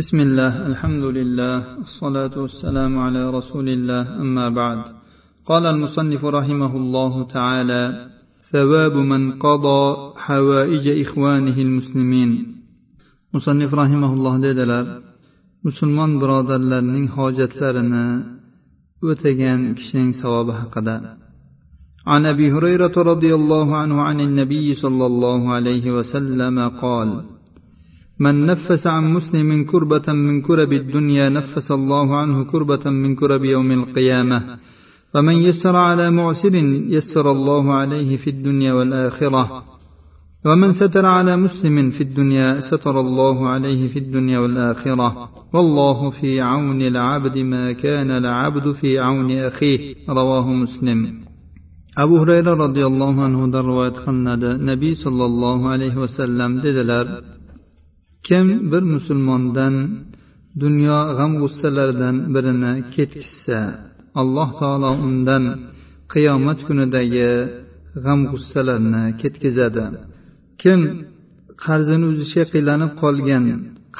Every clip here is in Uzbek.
بسم الله الحمد لله الصلاة والسلام على رسول الله أما بعد. قال المصنف رحمه الله تعالى ثواب من قضى حوائج إخوانه المسلمين. مصنف رحمه الله dedilar musulmon birodarlarning hojatlarini o'tagan kishining savobi haqida عن أبي هريرة رضي الله عنه عن النبي صلى الله عليه وسلم قال من نفس عن مسلم كربة من كرب الدنيا نفس الله عنه كربة من كرب يوم القيامة. ومن يسر على معسر يسر الله عليه في الدنيا والآخرة. ومن ستر على مسلم في الدنيا ستر الله عليه في الدنيا والآخرة. والله في عون العبد ما كان العبد في عون أخيه. رواه مسلم. abu hurayra roziyallohu anhudan rivoyat qilinadi nabiy sollallohu alayhi vasallam dedilar kim bir musulmondan dunyo g'am g'ussalaridan birini ketkizsa alloh taolo undan qiyomat kunidagi g'am g'ussalarni ketkazadi. Kim qarzini uzishga qiylanib qolgan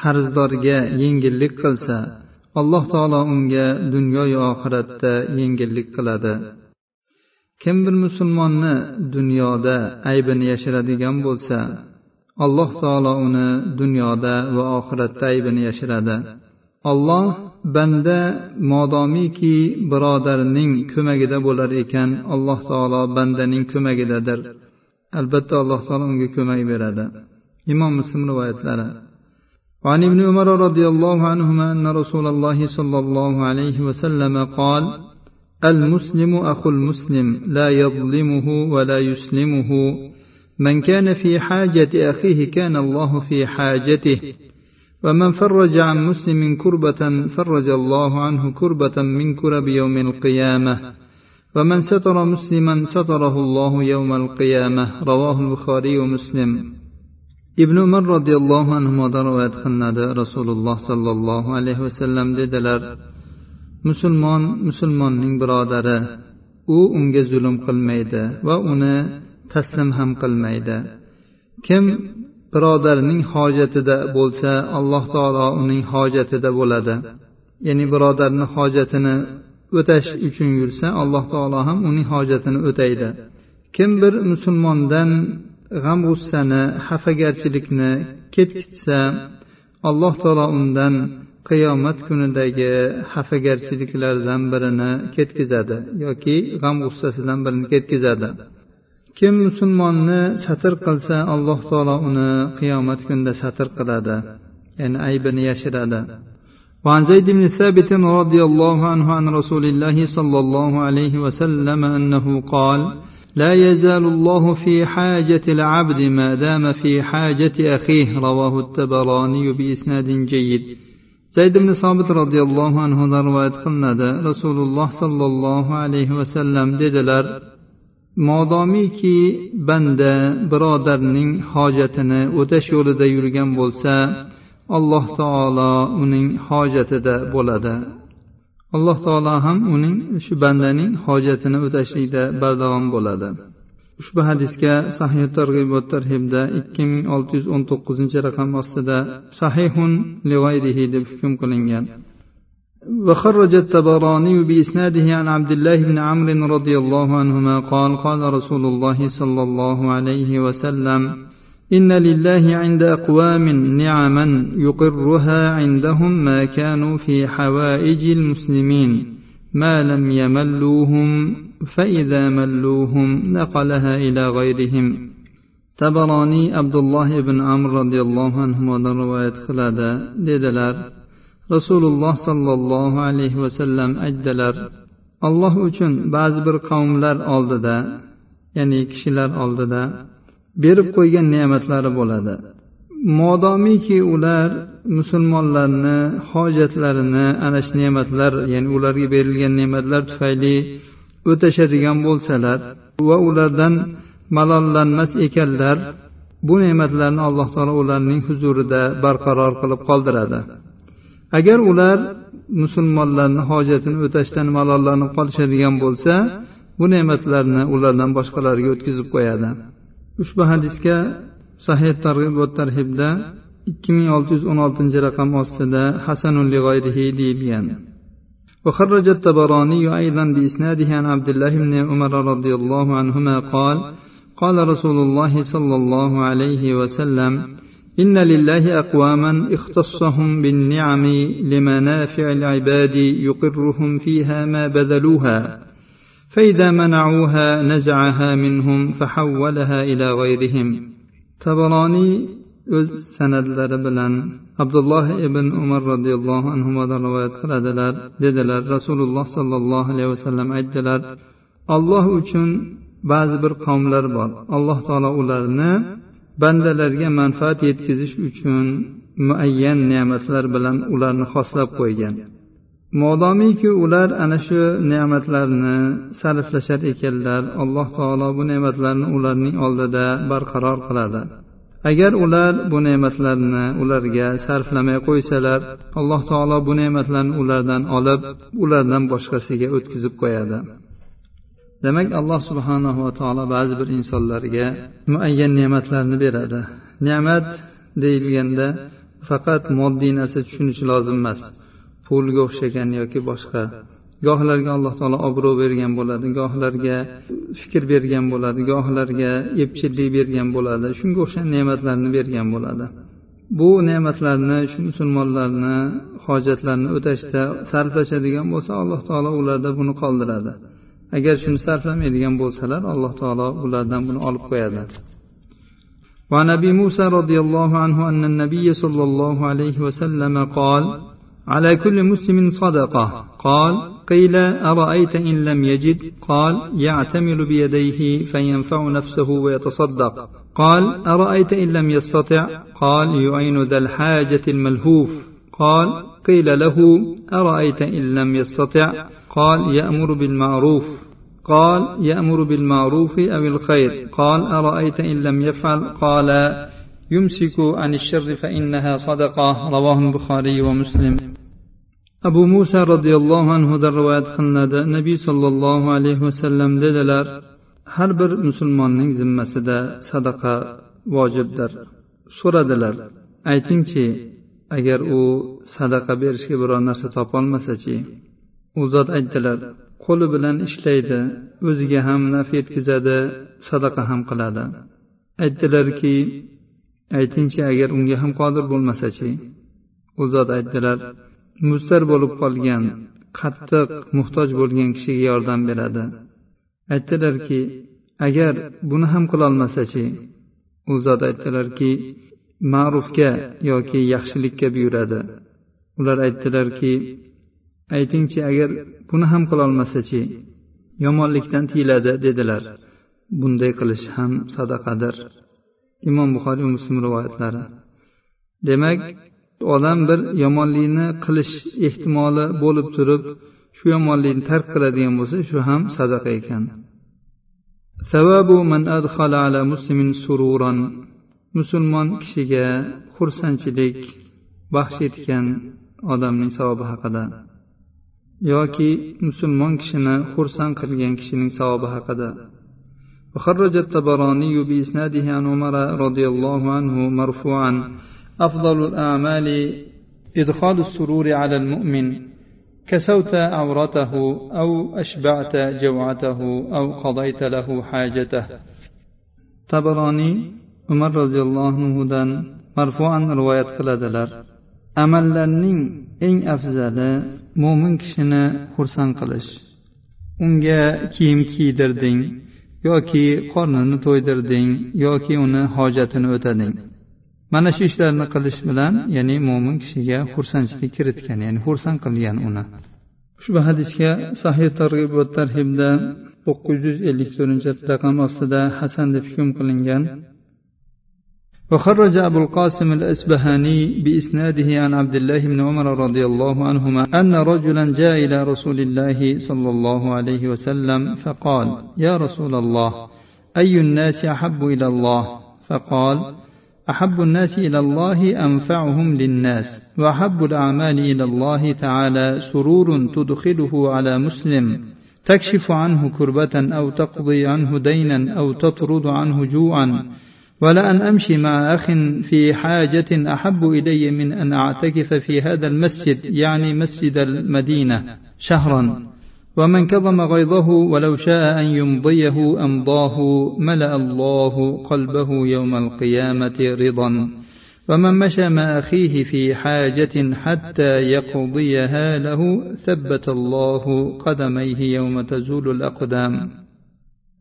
qarzdorga yengillik qilsa alloh taolo unga dunyoyu oxiratda yengillik qiladi. Kim bir musulmonni dunyoda aybini yashiradigan bo'lsa alloh taolo uni dunyoda va oxiratda aybini yashiradi olloh banda modomiki birodarining ko'magida bo'lar ekan alloh taolo bandaning ko'magidadir albatta alloh taolo unga ko'mak beradi imom muslim rivoyatlari وعن ابن عمر رضي الله عنهما أن رسول الله صلى الله عليه وسلم قال المسلم أخو المسلم لا يظلمه ولا يسلمه من كان في حاجة أخيه كان الله في حاجته ومن فرج عن مسلم كربة فرج الله عنه كربة من كرب يوم القيامة ومن ستر مسلما ستره الله يوم القيامة رواه البخاري ومسلم. ابن عمر رضي الله عنهما رواية خناد رسول الله صلى الله عليه وسلم musulmon musulmonning birodari u unga zulm qilmaydi va uni taslim ham qilmaydi. Kim birodarining hojatida bo'lsa alloh taolo uning hojatida bo'ladi. Ya'ni birodarni hojatini o'tash uchun yursa alloh taolo ham uning hojatini o'taydi. Kim bir musulmondan g'am g'ussani xafagarchilikni ketkitsa alloh taolo undan qiyomat kunidagi xafagarchiliklardan birini ketkazadi yoki g'am g'ussasidan birini ketkazadi. kim musulmonni satr qilsa alloh taolo uni qiyomat kunida satr qiladi ya'ni aybini yashiradi وعن زيد بن ثابت رضي الله عنه عن رسول الله صلى الله عليه وسلم أنه قال لا يزال الله في حاجة العبد ما دام في حاجة أخيه رواه التبراني بإسناد جيد zayd ibn sobit roziyallohu anhudan rivoyat qilinadi rasululloh sollallohu alayhi vasallam dedilar modomiki banda birodarning hojatini o'tash yo'lida yurgan bo'lsa alloh taolo uning hojatida bo'ladi. Alloh taolo ham uning shu bandaning hojatini o'tashlikda bardavom bo'ladi. Ushbu hadisga sahih targ'ib va tarhibda ikki ming olti yuz o'n to'qqizinchi raqam ostida sahihun deb hukm qilingan. وخرج التبراني بإسناده عن عبد الله بن عمرو رضي الله عنهما قال قال رسول الله صلى الله عليه وسلم إن لله عند أقوام نعما يقرها عندهم ما كانوا في حوائج المسلمين ما لم يملوهم فإذا ملوهم نقلها إلى غيرهم. تبراني عبد الله بن عمرو رضي الله عنهما رواية خلادة dedilar rasululloh sollallohu alayhi vasallam aytdilar alloh uchun ba'zi bir qavmlar oldida ya'ni kishilar oldida berib qo'ygan ne'matlari bo'ladi. Modomiki ular musulmonlarni hojatlarini ana shu ne'matlar ya'ni ularga berilgan ne'matlar tufayli o'tashadigan bo'lsalar va ulardan malollanmas ekanlar bu ne'matlarni alloh taolo ularning huzurida barqaror qilib qoldiradi. agar ular musulmonlarni hojatini o'tashdan malollanib qolishadigan bo'lsa bu ne'matlarni ulardan boshqalarga o'tkazib qo'yadi ushbu hadisga sahih targ'ib va tarhibda ikki ming olti yuz o'n oltinchi raqam ostida hasanun lig'oyrihi deyilgan وخرج الطبراني أيضا بإسناده عن عبد الله بن عمر رضي الله عنهما قال قال رسول الله صلى الله عليه وسلم إن لله أقواما اختصهم بالنعم لمنافع العباد يقرهم فيها ما بذلوها فإذا منعوها نزعها منهم فحولها إلى غيرهم. تبراني سند لربلا عبد الله بن عمر رضي الله عنهما رواية خلدلر ددلر رسول الله صلى الله عليه وسلم أجدلر الله أجن بعض بر قوم لربار الله تعالى أولرنا bandalarga manfaat yetkazish uchun muayyan ne'matlar bilan ularni xoslab qo'ygan. Modomiki ular ana shu ne'matlarni sarflashar ekanlar alloh taolo bu ne'matlarni ularning oldida barqaror qiladi. Agar ular bu ne'matlarni ularga sarflamay qo'ysalar alloh taolo bu ne'matlarni ulardan olib ulardan boshqasiga o'tkazib qo'yadi. Demak alloh subhanahu va taolo ba'zi bir insonlarga muayyan ne'matlarni beradi. Ne'mat deyilganda faqat moddiy narsa tushunish lozim emas pulga o'xshagan yoki boshqa. Gohlarga alloh taolo obro' bergan bo'ladi gohlarga fikr bergan bo'ladi gohlarga epchillik bergan bo'ladi shunga o'xshagan ne'matlarni bergan bo'ladi. Bu ne'matlarni shu musulmonlarni hojatlarini o'tashda sarflashadigan bo'lsa alloh taolo ularda buni qoldiradi. Agar shuni sarflamaydigan bo'lsalar alloh taolo ulardan buni olib qo'yadi. وعن ابي موسى رضي الله عنه ان النبي صلى الله عليه وسلم قال على كل مسلم صدقه قال قيل أرأيت إن لم يجد قال يعتمل بيديه فينفع نفسه ويتصدق قال أرأيت إن لم يستطع قال يعين ذا الحاجة الملهوف قال قيل له أرأيت إن لم يستطع قال يأمر بالمعروف قال يأمر بالمعروف أو الخير قال أرأيت إن لم يفعل قال يمسك عن الشر فإنها صدقة رواه البخاري ومسلم abu muso roziyallohu anhudan rivoyat qilinadi nabiy sollallohu alayhi vasallam dedilar har bir musulmonning zimmasida sadaqa vojibdir so'radilar aytingchi agar u sadaqa berishga biror narsa topolmasachi u zot aytdilar qo'li bilan ishlaydi o'ziga ham naf yetkazadi sadaqa ham qiladi. Aytdilarki aytingchi agar unga ham qodir bo'lmasachi? U zot aytdilar mustar bo'lib qolgan qattiq muhtoj bo'lgan kishiga yordam beradi. Aytdilarki agar buni ham qilolmasachi? U zot aytdilarki ma'rufga yoki yaxshilikka buyuradi. Ular aytdilarki aytingchi agar buni ham qilolmasachi yomonlikdan tiyiladi dedilar. Bunday qilish ham sadaqadir. Imom buxoriy muslim rivoyatlari. Demak odam bir yomonlikni qilish ehtimoli bo'lib turib shu yomonlikni tark qiladigan bo'lsa shu ham sadaqa ekan. musulmon kishiga xursandchilik baxsh etgan odamning savobi haqida yoki musulmon kishini xursand qilgan kishining savobi haqida وخرج الطبراني بإسناده عن عمر رضي الله عنه مرفوعا أفضل الأعمال إدخال السرور على المؤمن كسوت عورته أو أشبعت جوعته أو قضيت له حاجته طبراني umar roziyallohu anhudan marfuan rivoyat qiladilar. Amallarning eng afzali mo'min kishini xursand qilish. Unga kiyim kiydirding yoki qornini to'ydirding yoki uni hojatini o'tading. Mana shu ishlarni qilish bilan ya'ni mo'min kishiga xursandchilik kiritgan ya'ni xursand qilgan uni. Ushbu hadisga sahih targ'ib va tarhibda to'qqiz yuz ellik to'rtinchi raqam ostida hasan deb hukm qilingan وخرج أبو القاسم الأسبهاني بإسناده عن عبد الله بن عمر رضي الله عنهما أن رجلا جاء إلى رسول الله صلى الله عليه وسلم فقال يا رسول الله أي الناس أحب إلى الله؟ فقال أحب الناس إلى الله أنفعهم للناس وأحب الأعمال إلى الله تعالى سرور تدخله على مسلم تكشف عنه كربة أو تقضي عنه دينا أو تطرد عنه جوعا ولأن أمشي مع أخ في حاجة أحب إلي من أن أعتكف في هذا المسجد يعني مسجد المدينة شهرا. ومن كظم غيظه ولو شاء أن يمضيه أمضاه ملأ الله قلبه يوم القيامة رضا. ومن مشى مع أخيه في حاجة حتى يقضيها له ثبت الله قدميه يوم تزول الأقدام.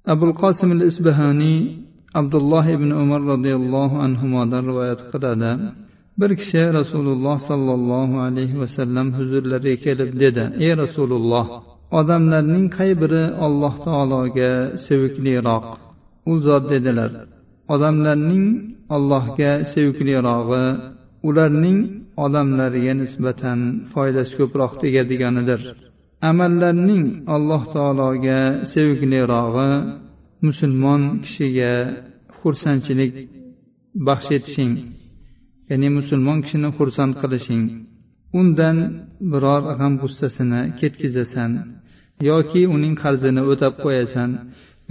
أبو القاسم الإسبهاني abdulloh ibn umar roziyallohu anhudan rivoyat qiladi. Bir kishi rasululloh sollallohu alayhi vasallam huzurlariga kelib dedi ey rasululloh odamlarning qay biri alloh taologa sevikliroq? U zot dedilar odamlarning allohga sevikliroqi ularning odamlarga nisbatan foydasi ko'proq tegadiganidir amallarning alloh taologa sevikliroqi musulmon kishiga xursandchilik baxsh etishing ya'ni musulmon kishini xursand qilishing undan biror g'am g'ussasini ketkizasan yoki uning qarzini o'tab qo'yasan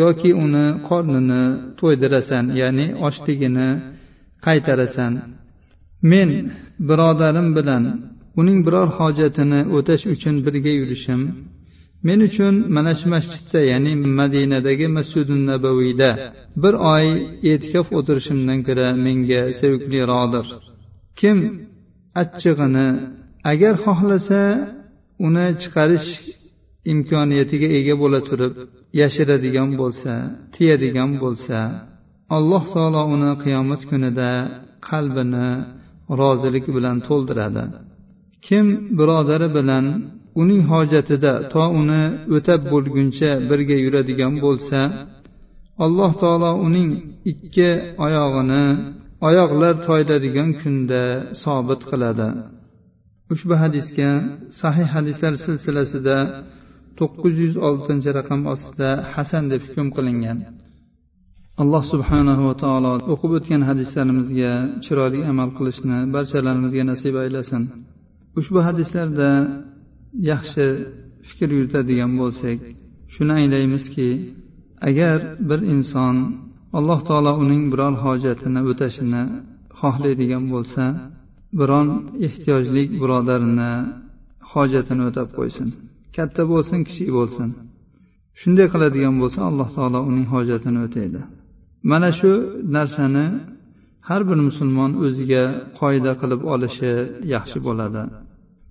yoki uni qornini to'ydirasan ya'ni ochligini qaytarasan. Men birodarim bilan uning biror hojatini o'tash uchun birga yurishim men uchun mana shu masjidda ya'ni madinadagi masjidi nabaviyda bir oy e'tikof o'tirishimdan ko'ra menga sevikliroqdir kim achchig'ini agar xohlasa uni chiqarish imkoniyatiga ega bo'la turib yashiradigan bo'lsa tiyadigan bo'lsa alloh taolo uni qiyomat kunida qalbini rozilik bilan to'ldiradi. Kim birodari bilan uning hojatida to uni o'tab bo'lguncha birga yuradigan bo'lsa alloh taolo uning ikki oyog'ini oyoqlar toyladigan kunda sobit qiladi. Ushbu hadisga sahih hadislar silsilasida to'qqiz yuz oltinchi raqam ostida hasan deb hukm qilingan. Alloh subhanahu va taolo o'qib o'tgan hadislarimizga chiroyli amal qilishni barchalarimizga nasib aylasin. Ushbu hadislarda yaxshi fikr yuritadigan bo'lsak shuni anglaymizki agar bir inson alloh taolo uning biror hojatini o'tashini xohlaydigan bo'lsa biron ehtiyojli birodarini hojatini o'tab qo'ysin. Katta bo'lsin kichik bo'lsin. Shunday qiladigan bo'lsa alloh taolo uning hojatini o'taydi. Mana shu narsani har bir musulmon o'ziga qoida qilib olishi yaxshi bo'ladi.